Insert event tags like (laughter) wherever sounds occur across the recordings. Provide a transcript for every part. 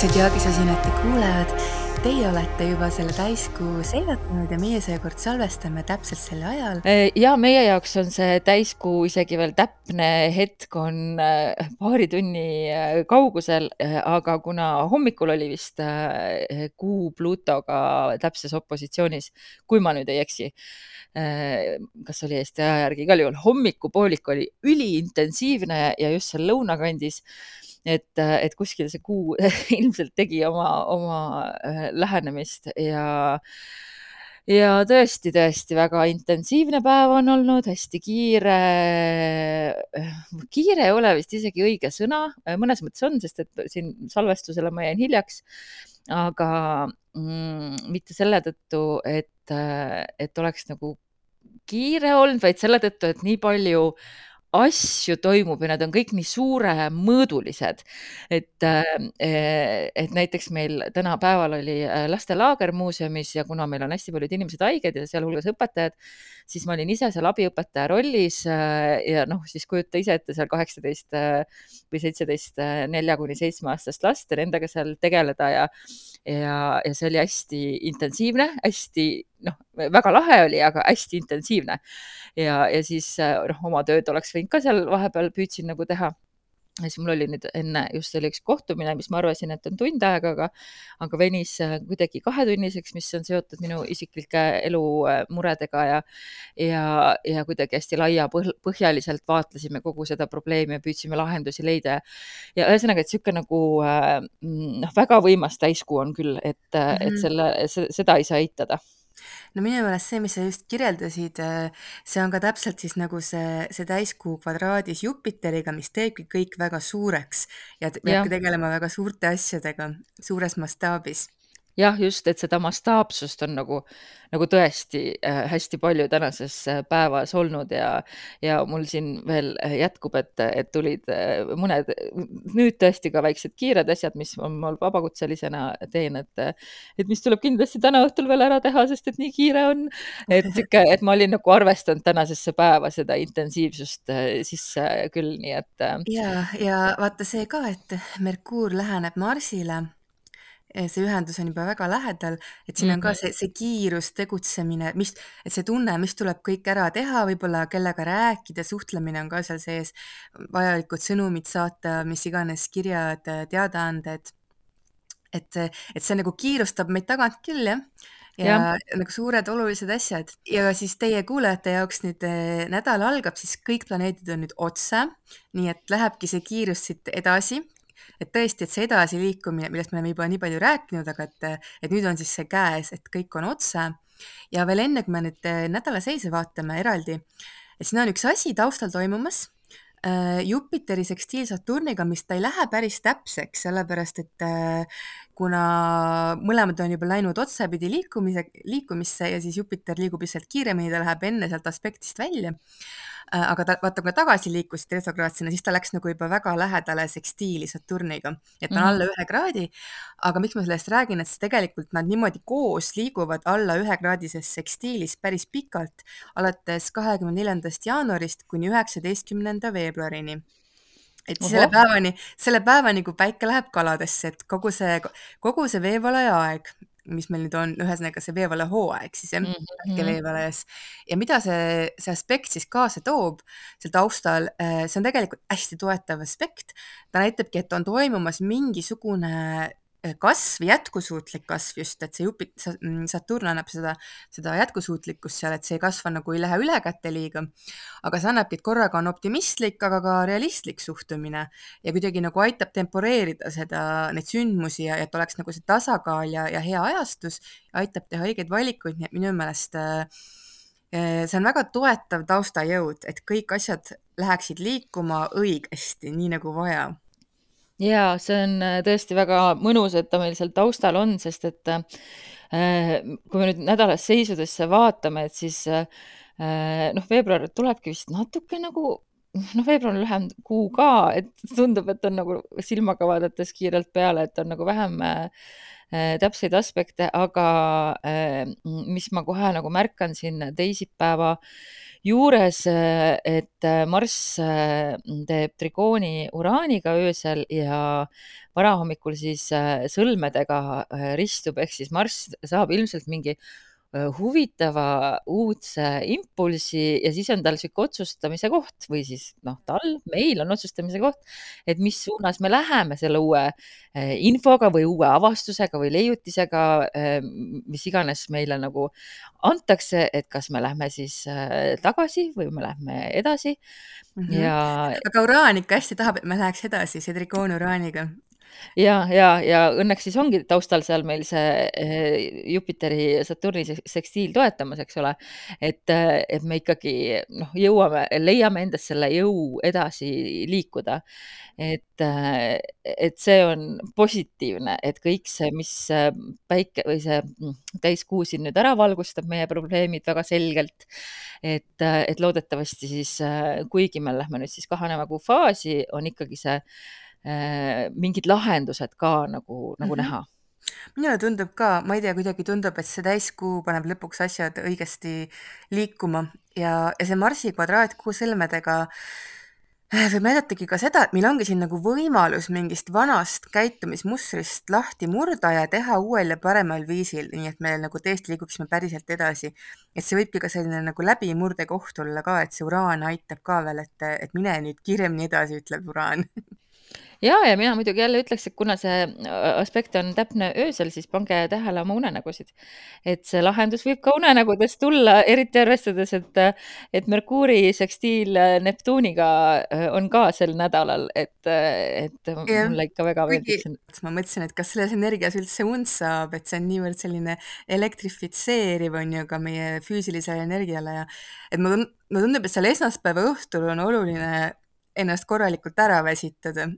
austatud jaagisosinate kuulajad, teie olete juba selle täiskuu seilatanud ja meie seekord salvestame täpselt sel ajal. ja meie jaoks on see täiskuu isegi veel täpne hetk on äh, paari tunni äh, kaugusel, aga kuna hommikul oli vist kuu Pluutoga täpses opositsioonis, kui ma nüüd ei eksi, kas oli Eesti aja järgi, igal juhul hommikupoolik oli üliintensiivne ja just seal lõunakandis et, et kuskil see kuu (laughs) ilmselt tegi oma, oma äh, lähenemist ja ja tõesti, tõesti väga intensiivne päev on olnud, hästi kiire. kiire ei ole vist isegi õige sõna, mõnes mõttes on, sest et siin salvestusele ma jäin hiljaks. aga mm, mitte selle tõttu, et, et oleks nagu kiire olnud, vaid selle tõttu, et nii palju asju toimub ja nad on kõik nii suuremõõdulised. et, äh, et näiteks meil täna päeval oli äh, lastelaager muuseumis ja kuna meil on hästi paljud inimesed haiged ja sealhulgas õpetajad, siis ma olin ise seal abiõpetaja rollis äh, ja noh, siis kujuta ise ette seal kaheksateist või seitseteist nelja kuni seitsme aastast last ja nendega seal tegeleda ja ja, ja see oli hästi intensiivne, hästi noh, väga lahe oli, aga hästi intensiivne. ja, ja siis noh, oma tööd oleks võinud ka seal vahepeal püüdsin nagu teha ja siis mul oli nüüd enne just oli üks kohtumine, mis ma arvasin, et on tund aega, aga, aga venis kuidagi kahetunniseks, mis on seotud minu isiklike elumuredega ja, ja, ja kuidagi hästi laiapõhjaliselt vaatlesime kogu seda probleemi ja püüdsime lahendusi leida. ja ühesõnaga, et niisugune nagu noh, väga võimas täiskuu on küll, et mm, -hmm. et mhm. selle, seda ei saa eitada no minu meelest see, mis sa just kirjeldasid, äh, see on ka täpselt siis nagu see, see täiskuu kvadraadis Jupiteriga, mis teebki kõik väga suureks ja peabki tegelema väga suurte asjadega suures mastaabis jah, just, et seda mastaapsust on nagu, nagu tõesti äh, hästi palju tänases äh, päevas olnud ja, ja mul siin veel äh, jätkub, et, et tulid mõned nüüd tõesti ka väiksed kiired asjad, mis ma mul vabakutselisena teen, et, et mis tuleb kindlasti täna õhtul veel ära teha, sest et nii kiire on. et sihuke, et ma olin nagu arvestanud tänasesse päeva seda intensiivsust sisse küll, nii et. Ja, ja vaata see ka, et Merkuur läheneb Marsile see ühendus on juba väga lähedal, et siin on ka mhm. see, see kiirus, tegutsemine, mis, et see tunne, mis tuleb kõik ära teha, võib-olla kellega rääkida, suhtlemine on ka seal sees, vajalikud sõnumid saata, mis iganes kirjad, teadaanded. et, et see nagu kiirustab meid tagant küll, jah ja, ja nagu suured olulised asjad ja siis teie kuulajate jaoks nüüd eh, nädal algab, siis kõik planeedid on nüüd otse, nii et lähebki see kiirus siit edasi et tõesti, et see edasiliikumine, millest me oleme juba nii palju rääkinud, aga et, et nüüd on siis see käes, et kõik on otse. ja veel enne, kui me nüüd eh, nädala seise vaatame eraldi, et siin on üks asi taustal toimumas äh, Jupiteri sekstiil Saturniga, mis ta ei lähe päris täpseks, sellepärast et äh, kuna mõlemad on juba läinud otsapidi liikumise, liikumisse ja siis Jupiter liigub lihtsalt kiiremini, ta läheb enne sealt aspektist välja aga ta, vaata, kui tagasi liikusid retrograadsena, siis ta läks nagu juba väga lähedale sekstiili Saturniga, et ta on mm -hmm. alla ühe kraadi. aga miks ma sellest räägin, et tegelikult nad niimoodi koos liiguvad alla ühekraadises sekstiilis päris pikalt, alates kahekümne neljandast jaanuarist kuni üheksateistkümnenda veebruarini et Oho. selle päevani, selle päevani, kui päike läheb kaladesse, et kogu see, kogu see veevalaja aeg, mis meil nüüd on, ühesõnaga see veevalehooaeg siis jah mm -hmm. veevalajas ja mida see, see aspekt siis kaasa toob seal taustal, äh, see on tegelikult hästi toetav aspekt. ta näitabki, et on toimumas mingisugune kasv, jätkusuutlik kasv just, et see Jupit-, mm, Saturn annab seda, seda jätkusuutlikkust seal, et see kasv on nagu ei lähe ülekäte liiga. aga see annabki, et korraga on optimistlik, aga ka realistlik suhtumine. Ja kuidagi nagu aitab temporeerida seda, neid sündmusi ja et oleks nagu see tasakaal ja, ja hea ajastus, aitab teha õigeid valikuid, nii et minu meelest äh, äh, see on väga toetav taustajõud, et kõik asjad läheksid liikuma õigesti, nii nagu vaja jaa, see on äh, tõesti väga mõnus, et ta meil seal taustal on, sest et äh, kui me nüüd nädalas seisudesse vaatame, et siis äh, noh, veebruar tulebki vist natuke nagu (laughs) noh, veebruar on lühem kuu ka, et tundub, et on nagu silmaga vaadates kiirelt peale, et on nagu vähem äh, täpseid aspekte, aga äh, mis ma kohe nagu märkan siin teisipäeva juures, et Marss teeb trigooni Uraaniga öösel ja varahommikul siis sõlmedega ristub, ehk siis Marss saab ilmselt mingi huvitava uudse impulsi ja siis on tal sihuke otsustamise koht või siis noh, tal, meil on otsustamise koht, et mis suunas me läheme selle uue infoga või uue avastusega või leiutisega, mis iganes meile nagu antakse, et kas me lähme siis tagasi või me lähme edasi mm. -hmm. ja. aga Uraan ikka hästi tahab, et me läheks edasi, see trikoon Uraaniga ja, ja, ja õnneks siis ongi taustal seal meil see eh, Jupiteri Saturni sekstiil toetamas, eks ole. et, eh, et me ikkagi noh, jõuame, leiame endas selle jõu edasi liikuda. et, eh, et see on positiivne, et kõik see, mis päike või see mm, täiskuu siin nüüd ära valgustab meie probleemid väga selgelt. et, et loodetavasti siis, kuigi me lähme nüüd siis kahaneva kuu faasi, on ikkagi see mingid lahendused ka nagu, nagu mm -hmm. näha minule tundub ka, ma ei tea, kuidagi tundub, et see täiskuu paneb lõpuks asjad õigesti liikuma ja, ja see Marsi kvadraatkuu sõlmedega äh, võib näidatagi ka seda, et meil ongi siin nagu võimalus mingist vanast käitumismustrist lahti murda ja teha uuel ja paremal viisil, nii et me nagu tõesti liiguksime päriselt edasi. et see võibki ka selline nagu läbimurdekoht olla ka, et see uraan aitab ka veel, et, et mine nüüd kiiremini edasi, ütleb uraan (laughs) ja, ja mina muidugi jälle ütleks, et kuna see aspekt on täpne öösel, siis pange tähele oma unenägusid. et see lahendus võib ka unenägudes tulla, eriti arvestades, et, et Merkuuri sekstiil Neptuuniga on ka sel nädalal, et, et ja, mulle ikka väga meeldib see. ma mõtlesin, et kas selles energias üldse und saab, et see on niivõrd selline elektrifitseeriv on ju ka meie füüsilisele energiale ja et mulle tundub, et seal esmaspäeva õhtul on oluline ennast korralikult ära väsitada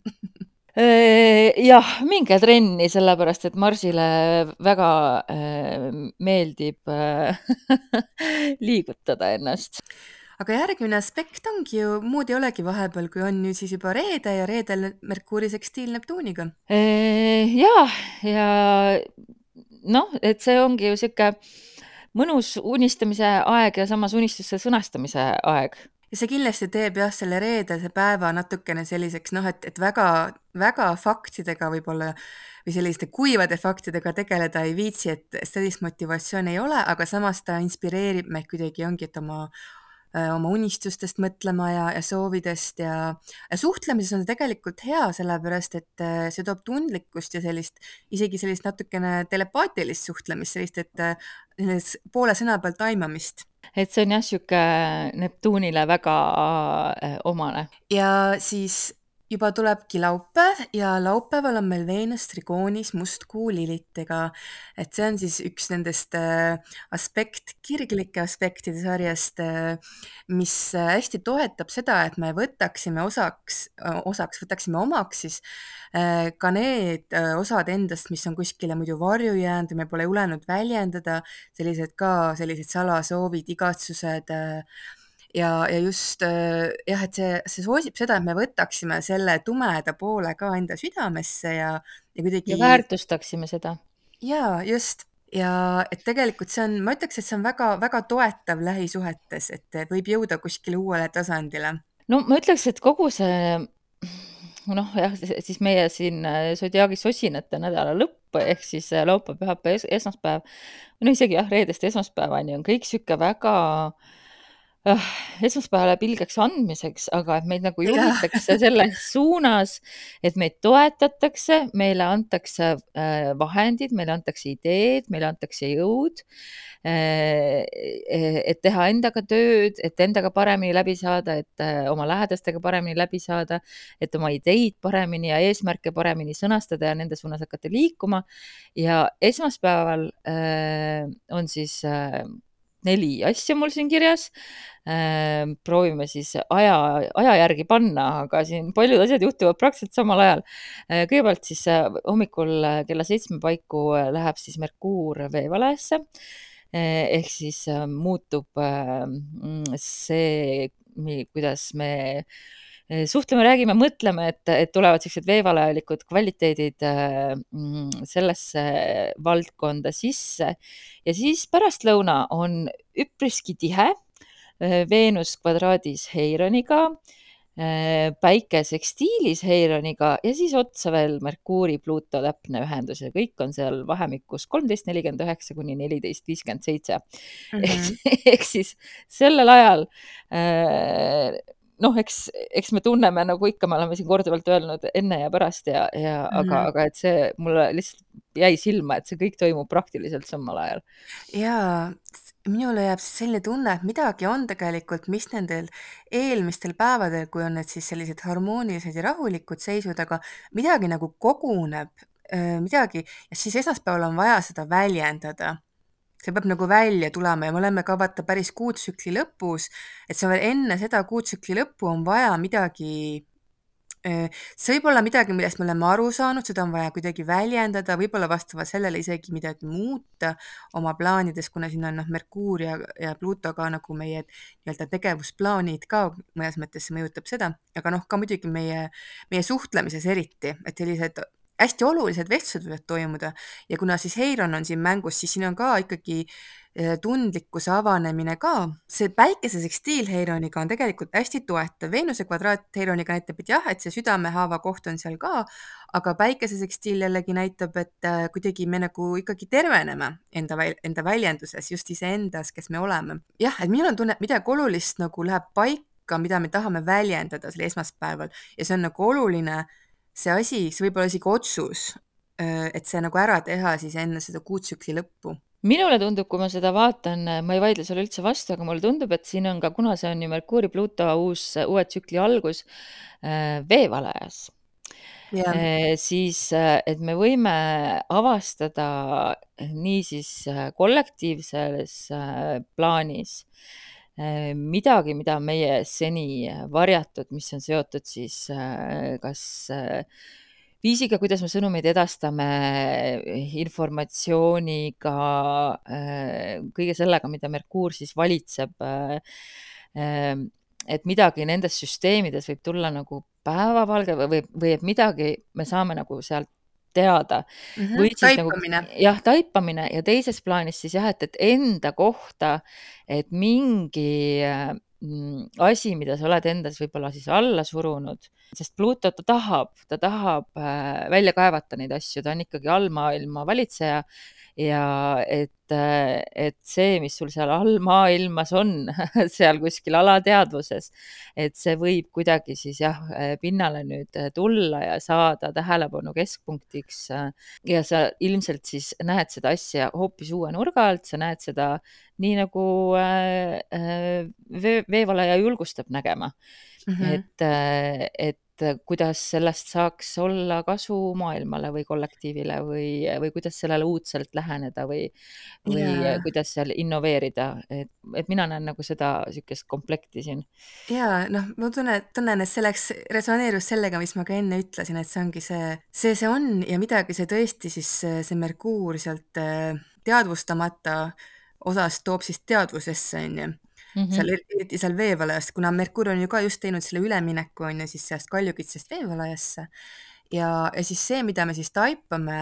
jah, minge trenni, sellepärast et Marsile väga äh, meeldib äh, (laughs) liigutada ennast. aga järgmine aspekt ongi ju, muud ei olegi vahepeal, kui on nüüd siis juba reede ja reedel Merkuuri sekstiil Neptuuniga. ja, ja noh, et see ongi ju sihuke mõnus unistamise aeg ja samas unistuste sõnastamise aeg ja see kindlasti teeb jah, selle reedese päeva natukene selliseks noh, et, et väga, väga faktidega võib-olla või selliste kuivade faktidega tegeleda ei viitsi, et sellist motivatsiooni ei ole, aga samas ta inspireerib meid kuidagi ongi, et oma oma unistustest mõtlema ja, ja soovidest ja, ja suhtlemises on see tegelikult hea, sellepärast et see toob tundlikkust ja sellist, isegi sellist natukene telepaatilist suhtlemist, sellist, et poole sõna pealt aimamist et see on jah, sihuke Neptuunile väga äh, omane. ja siis juba tulebki laupäev ja laupäeval on meil Veenus trigoonis mustkuu lilitega. et see on siis üks nendest äh, aspekt, kirglike aspektide sarjast, äh, mis hästi toetab seda, et me võtaksime osaks, osaks, võtaksime omaks siis Äh, ka need äh, osad endast, mis on kuskile muidu varju jäänud ja me pole julenud väljendada, sellised ka sellised salasoovid, igatsused äh, ja, ja just jah, et see, see soosib seda, et me võtaksime selle tumeda poole ka enda südamesse ja, ja kuidagi. ja väärtustaksime seda. ja just ja et tegelikult see on, ma ütleks, et see on väga-väga toetav lähisuhetes, et võib jõuda kuskile uuele tasandile. no ma ütleks, et kogu see noh, jah, siis meie siin äh, Zodiaagis sosinate nädala lõpp ehk siis äh, laupäev, pühapäev es, esmaspäev, no isegi jah, reedest esmaspäevani on kõik sihuke väga äh, esmaspäevale pilgeks andmiseks, aga et meid nagu (laughs) juhitakse selles suunas, et meid toetatakse, meile antakse äh, vahendid, meile antakse ideed, meile antakse jõud Äh, et teha endaga tööd, et endaga paremini läbi saada, et äh, oma lähedastega paremini läbi saada, et oma ideid paremini ja eesmärke paremini sõnastada ja nende suunas hakata liikuma. ja esmaspäeval on siis neli asja mul siin kirjas. proovime siis aja, aja järgi panna, aga siin paljud asjad juhtuvad praktiliselt samal ajal. kõigepealt siis hommikul kella seitsme paiku läheb siis Merkuur veevalesse ehk siis äh, muutub äh, mm, see kuidas me suhtleme, räägime, mõtleme, et, et tulevad sellised veevalajalikud kvaliteedid mm, sellesse valdkonda sisse. ja siis pärastlõuna on üpriski tihe Veenus kvadraadis Heironiga Äh, päike sekstiilis Heironiga ja siis otsa veel Merkuuri, Pluuto täpne ühendus ja kõik on seal vahemikus kolmteist nelikümmend üheksa kuni neliteist viiskümmend seitse. Mhm. (laughs) ehk siis sellel ajal äh, noh, eks, eks me tunneme nagu ikka, me oleme siin korduvalt öelnud enne ja pärast ja, ja mm -hmm. aga, Mhm. aga et see mulle lihtsalt jäi silma, et see kõik toimub praktiliselt samal ajal. jaa, minule jääb siis selline tunne, et midagi on tegelikult, mis nendel eelmistel päevadel, kui on need siis sellised harmoonilised ja rahulikud seisud, aga midagi nagu koguneb, midagi ja siis esmaspäeval on vaja seda väljendada. See peab nagu välja tulema ja me oleme ka vaata päris kuutsükli lõpus, et see on veel enne seda kuutsükli lõppu on vaja midagi see võib olla midagi, millest me oleme aru saanud, seda on vaja kuidagi väljendada, võib-olla vastavalt sellele isegi midagi muuta oma plaanides, kuna siin on noh, Merkuur ja, ja Pluto ka nagu meie nii-öelda tegevusplaanid ka mõnes mõttes see mõjutab seda, aga noh, ka muidugi meie, meie suhtlemises eriti, et sellised hästi olulised vestlused võivad toimuda ja kuna siis Heiron on siin mängus, siis siin on ka ikkagi äh, tundlikkuse avanemine ka. see päikese sekstiil Heironiga on tegelikult hästi toetav. Veenuse kvadraat Heironiga näitab, et jah, et see südamehaava koht on seal ka, aga päikese sekstiil jällegi näitab, et äh, kuidagi me nagu ikkagi terveneme enda, enda väljenduses, just iseendas, kes me oleme. jah, et minul on tunne, et midagi olulist nagu läheb paika, mida me tahame väljendada sel esmaspäeval ja see on nagu oluline see asi, see võib olla isegi otsus, et see nagu ära teha siis enne seda kuutsükli lõppu. minule tundub, kui ma seda vaatan, ma ei vaidle sulle üldse vastu, aga mulle tundub, et siin on ka, kuna see on ju Merkuuri, Pluto uus, uue tsükli algus veevalajas Ja. siis, et me võime avastada niisiis kollektiivses plaanis midagi, mida meie seni varjatud, mis on seotud siis kas viisiga, kuidas me sõnumeid edastame, informatsiooniga, kõige sellega, mida Merkuur siis valitseb. et midagi nendes süsteemides võib tulla nagu päevavalge või, või et midagi me saame nagu sealt teada mm. -hmm. või siis taipamine. nagu jah, taipamine ja teises plaanis siis jah, et, et enda kohta, et mingi mm, asi, mida sa oled endas võib-olla siis alla surunud, sest Pluto, ta tahab, ta tahab äh, välja kaevata neid asju, ta on ikkagi allmaailma valitseja ja et, et see, mis sul seal allmaailmas on, (laughs) seal kuskil alateadvuses, et see võib kuidagi siis jah, pinnale nüüd tulla ja saada tähelepanu keskpunktiks. ja sa ilmselt siis näed seda asja hoopis uue nurga alt, sa näed seda nii nagu vee, veevalaja julgustab nägema mm. -hmm. et, et kuidas sellest saaks olla kasu maailmale või kollektiivile või, või kuidas sellele uudselt läheneda või, või yeah. kuidas seal innoveerida, et, et mina näen nagu seda niisugust komplekti siin. ja noh, ma tunnen, tunnen, et see läks, resoneerus sellega, mis ma ka enne ütlesin, et see ongi see, see, see on ja midagi see tõesti siis see Merkuur sealt teadvustamata osast toob siis teadvusesse, onju Mm -hmm. seal eriti seal veevalajast, kuna Merkuur on ju ka just teinud selle ülemineku on ju siis sellest kaljukitsest veevalajasse ja, ja siis see, mida me siis taipame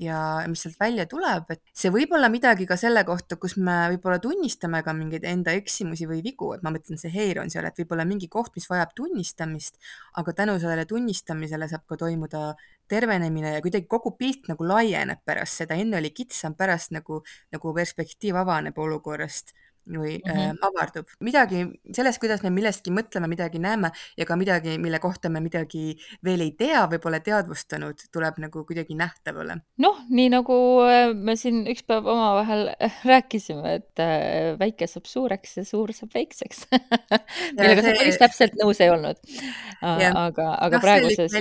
ja mis sealt välja tuleb, et see võib olla midagi ka selle kohta, kus me võib-olla tunnistame ka mingeid enda eksimusi või vigu, et ma mõtlen, see heir on seal, et võib-olla mingi koht, mis vajab tunnistamist, aga tänu sellele tunnistamisele saab ka toimuda tervenemine ja kuidagi kogu pilt nagu laieneb pärast seda, enne oli kitsam, pärast nagu, nagu perspektiiv avaneb olukorrast või mm -hmm. äh, avardub. midagi sellest, kuidas me millestki mõtleme, midagi näeme ja ka midagi, mille kohta me midagi veel ei tea või pole teadvustanud, tuleb nagu kuidagi nähtavale. noh, nii nagu me siin üks päev omavahel rääkisime, et väike saab suureks ja suur saab väikseks (laughs) millega see... sa päris täpselt nõus ei olnud. aga, aga no, praeguses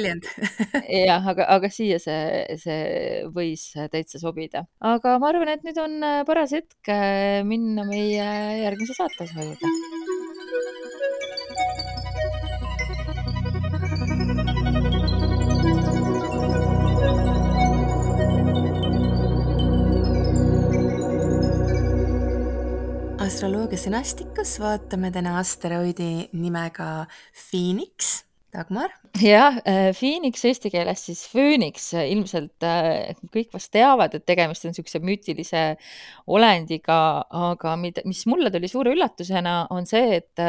(laughs) jah, aga, aga siia see, see võis täitsa sobida. aga ma arvan, et nüüd on paras hetk minna meie järgmise saateosa juurde. astroloogia sünastikus vaatame täna asteroidi nimega Phoenix. Dagmar? jah, Phoenix eesti keeles siis fööniks, ilmselt kõik vast teavad, et tegemist on niisuguse müütilise olendiga, aga mida, mis mulle tuli suure üllatusena, on see, et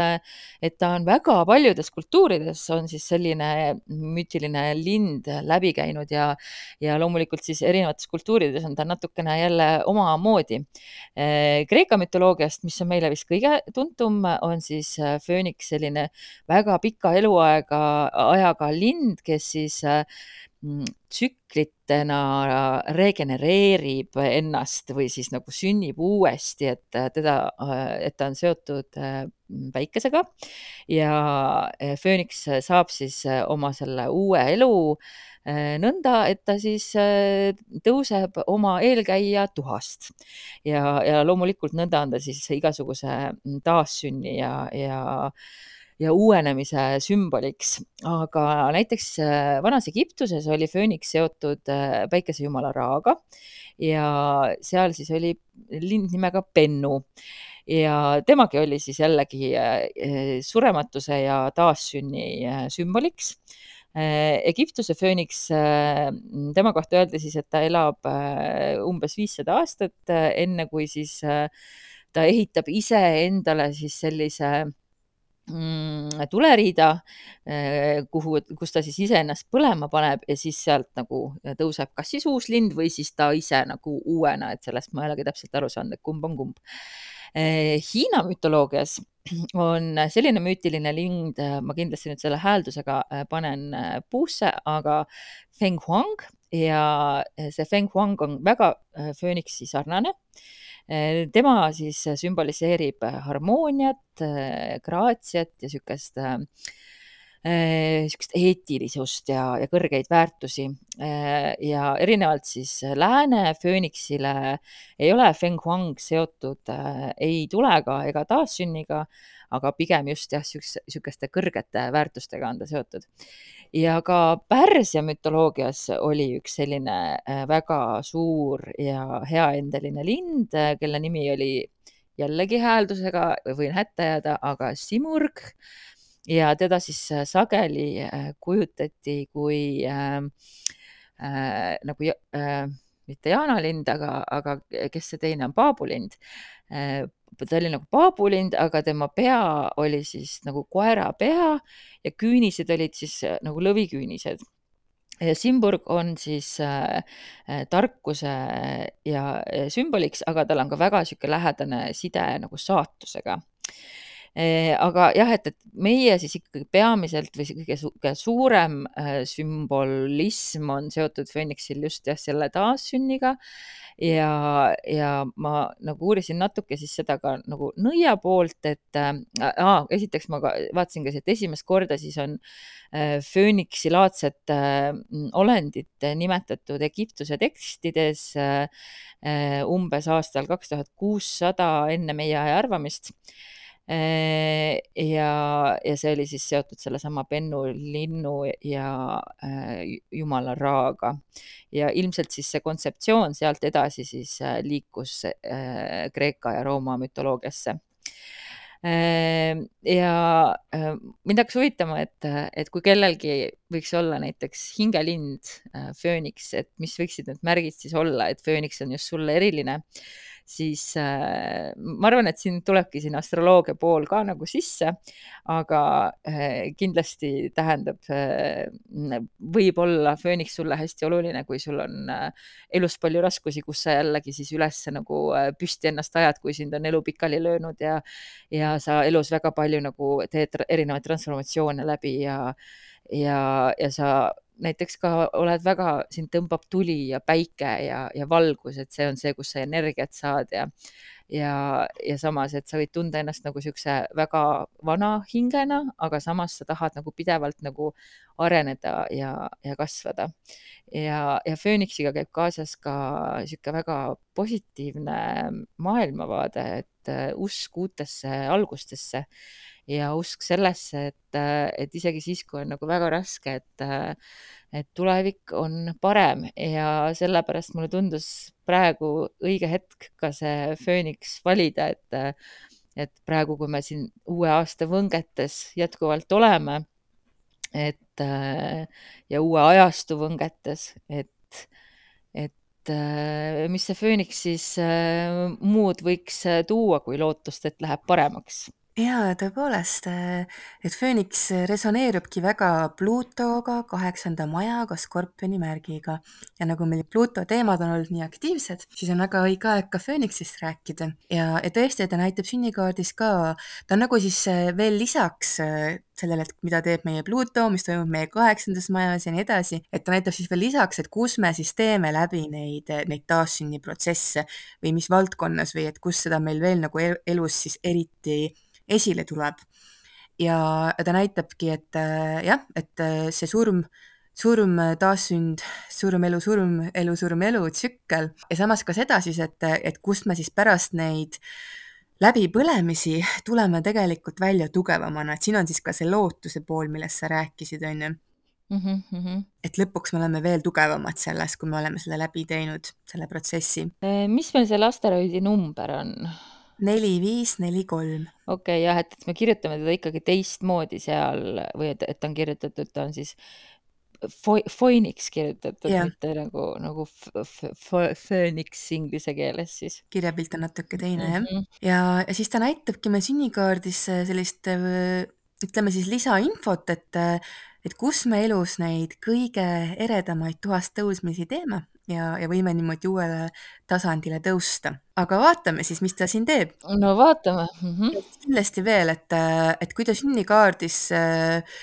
et ta on väga paljudes kultuurides on siis selline müütiline lind läbi käinud ja ja loomulikult siis erinevates kultuurides on ta natukene jälle omamoodi. Kreeka mütoloogiast, mis on meile vist kõige tuntum, on siis fööniks selline väga pika eluaega ajaga lind, kes siis mm, tsüklitena regenereerib ennast või siis nagu sünnib uuesti, et teda, et ta on seotud päikesega. Ja fööniks saab siis oma selle uue elu nõnda, et ta siis tõuseb oma eelkäija tuhast. Ja, ja loomulikult nõnda on ta siis igasuguse mm, taassünni ja, ja ja uuenemise sümboliks, aga näiteks äh, vanas Egiptuses oli fööniks seotud äh, päikesejumala Raaga ja seal siis oli lind nimega Bennu ja temagi oli siis jällegi äh, surematuse ja taassünni sümboliks. Egiptuse fööniks, tema kohta öeldi siis, et ta elab umbes viissada aastat, enne kui siis ta ehitab iseendale siis sellise tuleriida, eh, kuhu, kus ta siis iseennast põlema paneb ja siis sealt nagu tõuseb kas siis uus lind või siis ta ise nagu uuena, et sellest ma ei olegi täpselt aru saanud, et kumb on kumb. Eh, Hiina mütoloogias on selline müütiline lind, ma kindlasti nüüd selle hääldusega eh, panen puusse, aga Feng Huang ja see Feng Huang on väga fööniksi sarnane Äh, tema siis sümboliseerib harmooniat, graatsiat ja niisugust niisugust äh, eetilisust ja, ja kõrgeid väärtusi. ja erinevalt siis lääne fööniksile ei ole Feng Huang seotud ei tulega ega taassünniga, aga pigem just jah, niisuguste kõrgete väärtustega on ta seotud. Ja ka Pärsia mütoloogias oli üks selline äh, väga suur ja heaendeline lind, äh, kelle nimi oli jällegi hääldusega, võin hätta jääda, aga Simurg. Ja teda siis äh, sageli kujutati kui äh, äh, nagu äh, mitte jaanalind, aga, aga kes see teine on, paabulind ta oli nagu paabulind, aga tema pea oli siis nagu koera pea ja küünised olid siis äh, nagu lõviküünised. ja Simburg on siis äh, äh tarkuse ja sümboliks, aga tal on ka väga niisugune lähedane side nagu saatusega aga jah, et, et meie siis ikkagi peamiselt või kõige, kõige suurem sümbolism on seotud Phoenixil just jah, selle taassünniga. Ja, ja ma nagu uurisin natuke siis seda ka nagu nõia poolt, et äh, esiteks ma ka vaatasin ka, et esimest korda siis on äh, fööniksi laadset äh, olendit nimetatud Egiptuse tekstides äh, umbes aastal kaks tuhat kuussada enne meie aja arvamist ja, ja see oli siis seotud sellesama Bennu linnu ja äh, jumala Raaga ja ilmselt siis see kontseptsioon sealt edasi siis äh, liikus äh, Kreeka ja Rooma mütoloogiasse äh,. ja äh, mind hakkas huvitama, et, et kui kellelgi võiks olla näiteks hingelind, fööniks, et mis võiksid need märgid siis olla, et fööniks on just sulle eriline siis äh, ma arvan, et siin tulebki siin astroloogia pool ka nagu sisse, aga äh, kindlasti tähendab äh,, võib-olla fööniks sulle hästi oluline, kui sul on äh, elus palju raskusi, kus sa jällegi siis üles nagu äh, püsti ennast ajad, kui sind on elu pikali löönud ja ja sa elus väga palju nagu teed erinevaid transformatsioone läbi ja ja, ja sa näiteks ka oled väga, sind tõmbab tuli ja päike ja, ja valgus, et see on see, kus sa energiat saad ja ja, ja samas, et sa võid tunda ennast nagu niisuguse väga vana hingena, aga samas sa tahad nagu pidevalt nagu areneda ja, ja kasvada. ja, ja Fööniksiga käib kaasas ka niisugune väga positiivne maailmavaade, et äh, usk uutesse algustesse ja usk sellesse, et, et isegi siis, kui on nagu väga raske, et, et tulevik on parem ja sellepärast mulle tundus praegu õige hetk ka see fööniks valida, et et praegu, kui me siin uue aasta võngetes jätkuvalt oleme, et ja uue ajastu võngetes, et, et mis see fööniks siis muud võiks tuua kui lootust, et läheb paremaks? Jaa, tõepoolest, et fööniks resoneerubki väga Pluutoga, kaheksanda majaga, Skorpioni märgiga. ja nagu meil Pluuto teemad on olnud nii aktiivsed, siis on väga õige aeg ka fööniksist rääkida. ja, ja tõesti, ta näitab sünnikaardis ka, ta on nagu siis veel lisaks sellele, et mida teeb meie Pluuto, mis toimub meie kaheksandas majas ja nii edasi, et ta näitab siis veel lisaks, et kus me siis teeme läbi neid, neid taassünniprotsesse või mis valdkonnas või et kus seda meil veel nagu elus siis eriti esile tuleb. ja ta näitabki, et äh, jah, et äh, see surm, surm, taassünd, surm, elu, surm, elu, surm, elu tsükkel ja samas ka seda siis, et, et kust me siis pärast neid läbipõlemisi tuleme tegelikult välja tugevamana, et siin on siis ka see lootuse pool, millest sa rääkisid, on ju. Mm -hmm. et lõpuks me oleme veel tugevamad selles, kui me oleme selle läbi teinud, selle protsessi. mis meil selle asteroidi number on? Neli, viis, neli, kolm. okei okay,, jah, et, et me kirjutame teda ikkagi teistmoodi seal või et, et ta on kirjutatud, ta on siis Phoenix kirjutatud, mitte nagu, nagu Phoenix inglise keeles siis. kirjapilt on natuke teine mm -hmm. jah. Mhm. ja, ja siis ta näitabki meil sünnikaardis sellist ütleme siis lisainfot, et, et kus me elus neid kõige eredamaid tuhastõusmisi teeme ja, ja võime niimoodi uuele tasandile tõusta. aga vaatame siis, mis ta siin teeb. no vaatame mm. -hmm. kindlasti veel, et, et kui ta sünnikaardis äh,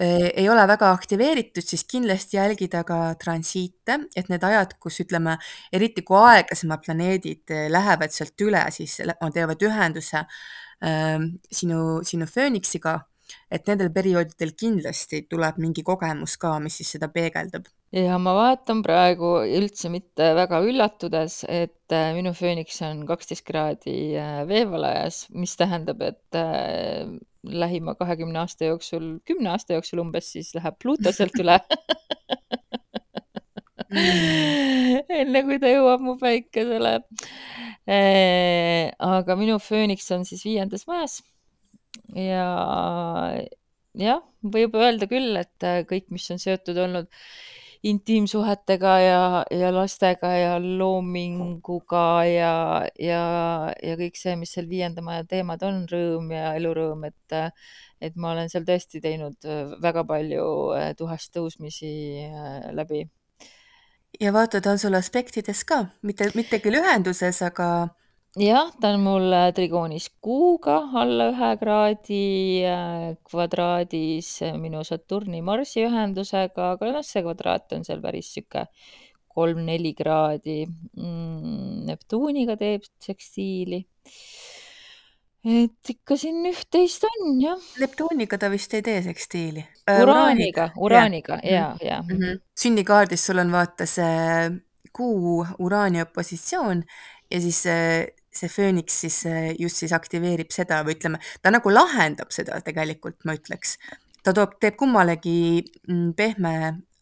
ei ole väga aktiveeritud, siis kindlasti jälgida ka transiite, et need ajad, kus ütleme, eriti kui aeglasemad planeedid lähevad sealt üle, siis teevad ühenduse äh, sinu, sinu fööniksiga, et nendel perioodidel kindlasti tuleb mingi kogemus ka, mis siis seda peegeldab ja ma vaatan praegu üldse mitte väga üllatudes, et äh, minu fööniks on kaksteist kraadi äh, veevalajas, mis tähendab, et äh, lähima kahekümne aasta jooksul, kümne aasta jooksul umbes siis läheb Pluto sealt üle mm. enne kui ta jõuab mu päikesele. aga minu fööniks on siis viiendas majas ja jah, võib öelda küll, et kõik, mis on seotud olnud intiimsuhetega ja, ja lastega ja loominguga ja, ja, ja kõik see, mis seal viienda maja teemad on, rõõm ja elurõõm, et, et ma olen seal tõesti teinud väga palju eh, tuhast tõusmisi eh, läbi. ja vaata, ta on sul aspektides ka, mitte, mitte küll ühenduses, aga jah, ta on mul äh, trigoonis kuuga alla ühe kraadi äh, kvadraadis äh, minu Saturni Marsi ühendusega, aga noh, see kvadraat on seal päris sihuke kolm-neli kraadi mm,. Neptuuniga teeb sekstiili. et ikka siin üht-teist on jah. Neptuuniga ta vist ei tee sekstiili. Uraaniga, Uraaniga ja, ja, ja. Mm -hmm. sünnikaardis sul on vaata see kuu Uraani opositsioon ja siis see fööniks siis just siis aktiveerib seda või ütleme, ta nagu lahendab seda tegelikult, ma ütleks. ta toob, teeb kummalegi mm, pehme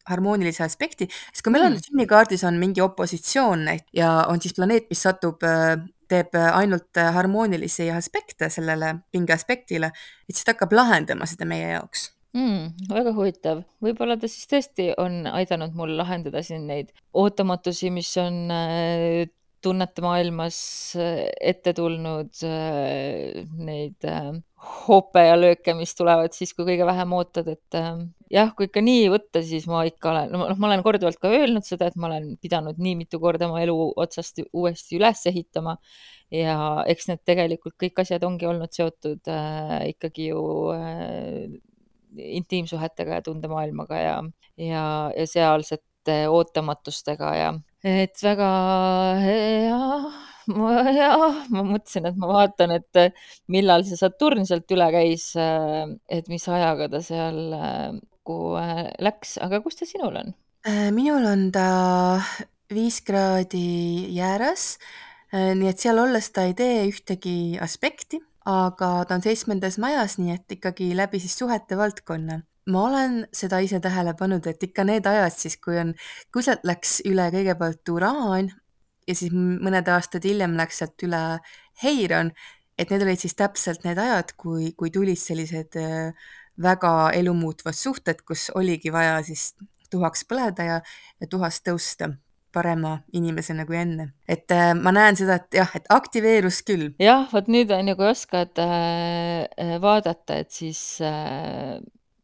harmoonilise aspekti, sest kui meil on mm. sünnikaardis on mingi opositsioon ja on siis planeet, mis satub, teeb ainult harmoonilisi aspekte sellele pingeaspektile, et siis ta hakkab lahendama seda meie jaoks mm,. väga huvitav, võib-olla ta siis tõesti on aidanud mul lahendada siin neid ootamatusi, mis on tunnete maailmas äh, ette tulnud äh, neid äh, hoope ja lööke, mis tulevad siis, kui kõige vähem ootad, et jah, kui ikka nii võtta, siis ma ikka olen, noh, ma olen korduvalt ka öelnud seda, et ma olen pidanud nii mitu korda oma elu otsast uuesti üles ehitama. Ja eks need tegelikult kõik asjad ongi olnud seotud äh, ikkagi ju äh, intiimsuhetega ja tundemaailmaga ja, ja, ja sealsete ootamatustega ja et väga hea, jah, ma mõtlesin, et ma vaatan, et millal see Saturn sealt üle käis, et mis ajaga ta seal kokku läks, aga kus ta sinul on? minul on ta viis kraadi jääras, nii et seal olles ta ei tee ühtegi aspekti, aga ta on seitsmendas majas, nii et ikkagi läbi siis suhete valdkonna ma olen seda ise tähele pannud, et ikka need ajad siis, kui on, kui sealt läks üle kõigepealt uraan ja siis mõned aastad hiljem läks sealt üle Heiron et need olid siis täpselt need ajad, kui, kui tulid sellised äh, väga elumuutvad suhted, kus oligi vaja siis tuhaks põleda ja, ja tuhast tõusta parema inimesena kui enne. et äh, ma näen seda, et jah, et aktiveerus küll. jah, vot nüüd on ju, kui oskad äh, vaadata, et siis äh,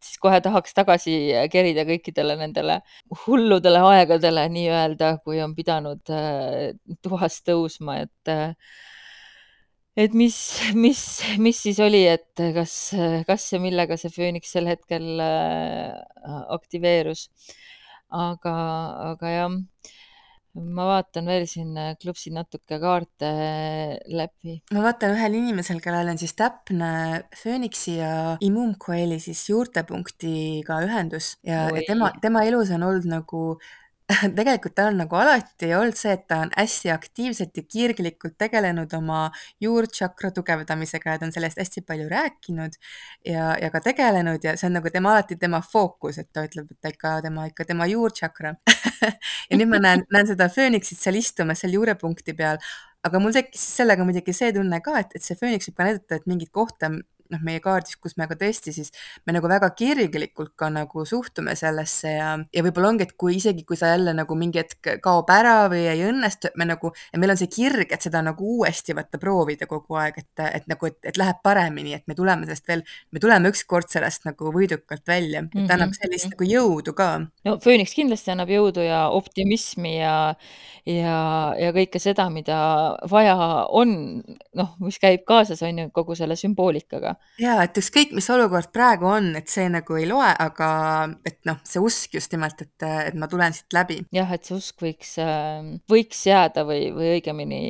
siis kohe tahaks tagasi kerida kõikidele nendele hulludele aegadele nii-öelda, kui on pidanud äh, tuhast tõusma, et äh, et mis, mis, mis siis oli, et kas, kas ja millega see fööniks sel hetkel äh, aktiveerus. aga, aga jah, ma vaatan veel siin, klõpsin natuke kaarte läbi. ma vaatan ühel inimesel, kellel on siis täpne fööniksi ja immuumkoeli siis juurtepunktiga ühendus ja, ja tema, tema elus on olnud nagu (laughs) tegelikult tal on nagu alati olnud see, et ta on hästi aktiivselt ja kirglikult tegelenud oma juurtšakra tugevdamisega ja ta on sellest hästi palju rääkinud ja, ja ka tegelenud ja see on nagu tema alati tema fookus, et ta ütleb, et ikka tema, ikka tema juurtšakra. (laughs) Ja nüüd ma näen, näen seda fööniksit seal istumas seal juurepunkti peal, aga mul tekkis sellega muidugi see tunne ka, et, et see fööniks võib ka näidata, et mingit kohta noh, meie kaardis, kus me ka tõesti siis, me nagu väga kirglikult ka nagu suhtume sellesse ja, ja võib-olla ongi, et kui isegi, kui sa jälle nagu mingi hetk kaob ära või ei õnnestu, et me nagu, meil on see kirg, et seda nagu uuesti vaata proovida kogu aeg, et, et nagu, et, et läheb paremini, et me tuleme sellest veel, me tuleme ükskord sellest nagu võidukalt välja, et mm -hmm. annab sellist nagu jõudu ka. no Phoenix kindlasti annab jõudu ja optimismi ja, ja, ja kõike seda, mida vaja on, noh, mis käib kaasas, on ju, kogu selle sümboolikaga jaa, et ükskõik, mis olukord praegu on, et see nagu ei loe, aga et noh, see usk just nimelt, et, et ma tulen siit läbi. jah, et see usk võiks, ähm, võiks jääda või, või õigemini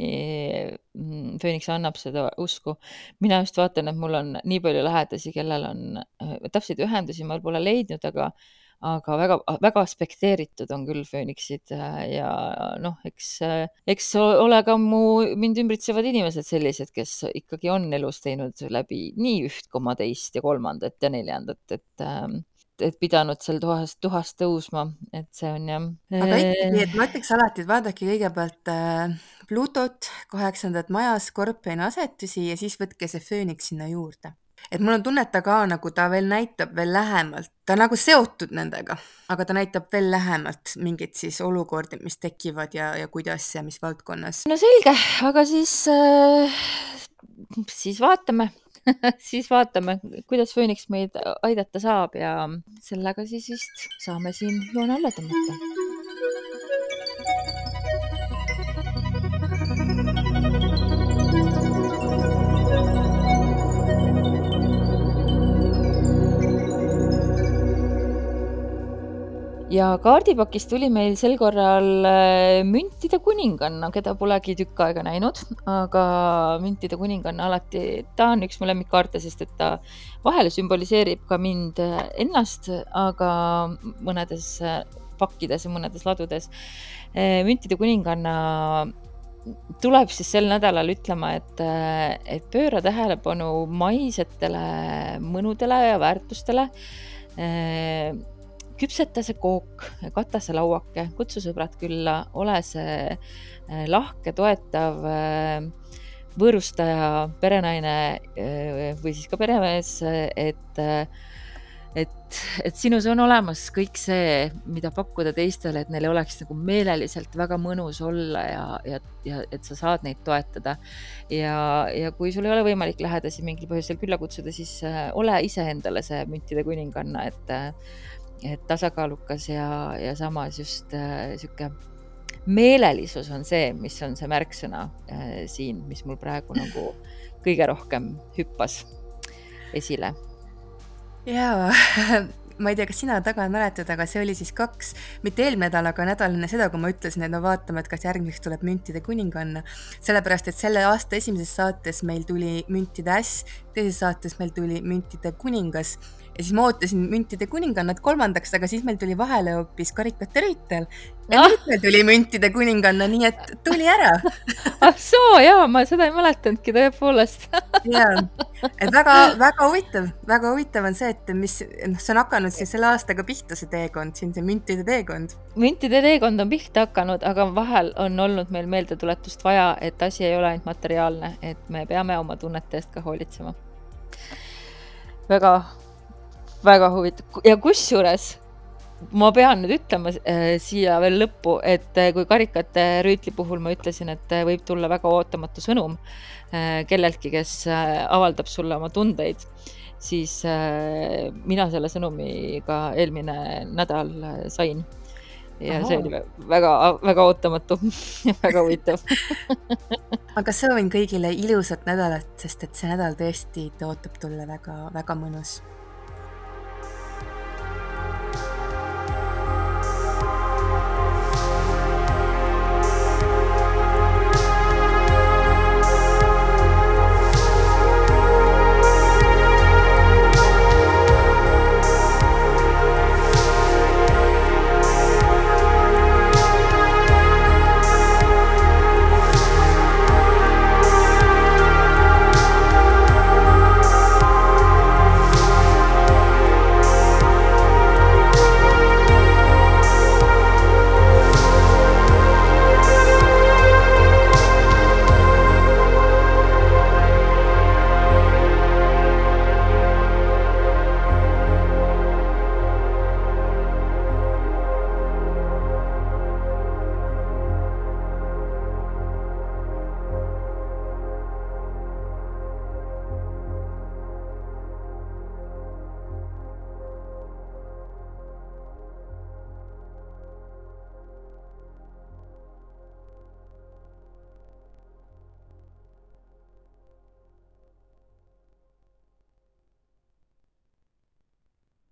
mm, Phoenix annab seda usku. mina just vaatan, et mul on nii palju lähedasi, kellel on äh, täpseid ühendusi ma pole leidnud, aga aga väga, väga aspekteeritud on küll fööniksid äh, ja noh, eks, äh, eks ole ka mu, mind ümbritsevad inimesed sellised, kes ikkagi on elus teinud läbi nii üht koma teist ja kolmandat ja neljandat, et ähm, et pidanud seal tuhas, tuhast tõusma, et see on jah. aga ikkagi, et ma ütleks alati, et vaadake kõigepealt äh, Pluutot, kaheksandat maja, Skorpioni asetusi ja siis võtke see fööniks sinna juurde et mul on tunne, et ta ka nagu ta veel näitab veel lähemalt, ta nagu seotud nendega, aga ta näitab veel lähemalt mingeid siis olukordi, mis tekivad ja, ja kuidas ja mis valdkonnas. no selge, aga siis äh,, siis vaatame. (laughs) Siis vaatame, kuidas Phoenix meid aidata saab ja sellega siis vist saame siin joone alla tõmmata ja kaardipakis tuli meil sel korral äh, müntide kuninganna, keda polegi tükk aega näinud, aga müntide kuninganna alati, ta on üks mu lemmikkaarte, sest et ta vahel sümboliseerib ka mind äh, ennast, aga mõnedes äh, pakkides ja mõnedes ladudes. müntide kuninganna tuleb siis sel nädalal ütlema, et, et pööra tähelepanu maisetele mõnudele ja väärtustele küpseta see kook, kata see lauake, kutsu sõbrad külla, ole see äh, lahke, toetav äh, võõrustaja, perenaine äh, või siis ka peremees, et et, et sinus on olemas kõik see, mida pakkuda teistele, et neil oleks nagu meeleliselt väga mõnus olla ja, ja, ja et sa saad neid toetada. ja, ja kui sul ei ole võimalik lähedasi mingil põhjusel külla kutsuda, siis ole iseendale see müntide kuninganna, et et tasakaalukas ja, ja samas just äh, sihuke meelelisus on see, mis on see märksõna äh, siin, mis mul praegu (laughs) nagu kõige rohkem hüppas esile. jaa (laughs) ma ei tea, kas sina taga mäletad, aga see oli siis kaks, mitte eelmine nädal, aga nädal enne seda, kui ma ütlesin, et no vaatame, et kas järgmiseks tuleb müntide kuninganna. sellepärast, et selle aasta esimeses saates meil tuli müntide äss, teises saates meil tuli müntide kuningas ja siis ma ootasin müntide kuningannat kolmandaks, aga siis meil tuli vahele hoopis karikate rüütel ja Ah! nüüd meil tuli müntide kuninganna, nii et tuli ära. (laughs) ah soo, jaa, ma seda ei mäletanudki tõepoolest (laughs) jaa, et väga-väga huvitav, väga huvitav on see, et mis, noh, see on hakanud siis selle aastaga pihta, see teekond siin, see müntide teekond. müntide teekond on pihta hakanud, aga vahel on olnud meil meeldetuletust vaja, et asi ei ole ainult materiaalne, et me peame oma tunnete eest ka hoolitsema. väga, väga huvitav ja kusjuures ma pean nüüd ütlema äh, siia veel lõppu, et äh, kui karikate rüütli puhul ma ütlesin, et äh, võib tulla väga ootamatu sõnum äh, kelleltki, kes äh, avaldab sulle oma tundeid, siis äh, mina selle sõnumi ka eelmine nädal äh, sain. ja Aha. see oli väga, väga ootamatu (laughs) ja väga huvitav (laughs) aga soovin kõigile ilusat nädalat, sest et see nädal tõesti ootab tulla väga, väga mõnus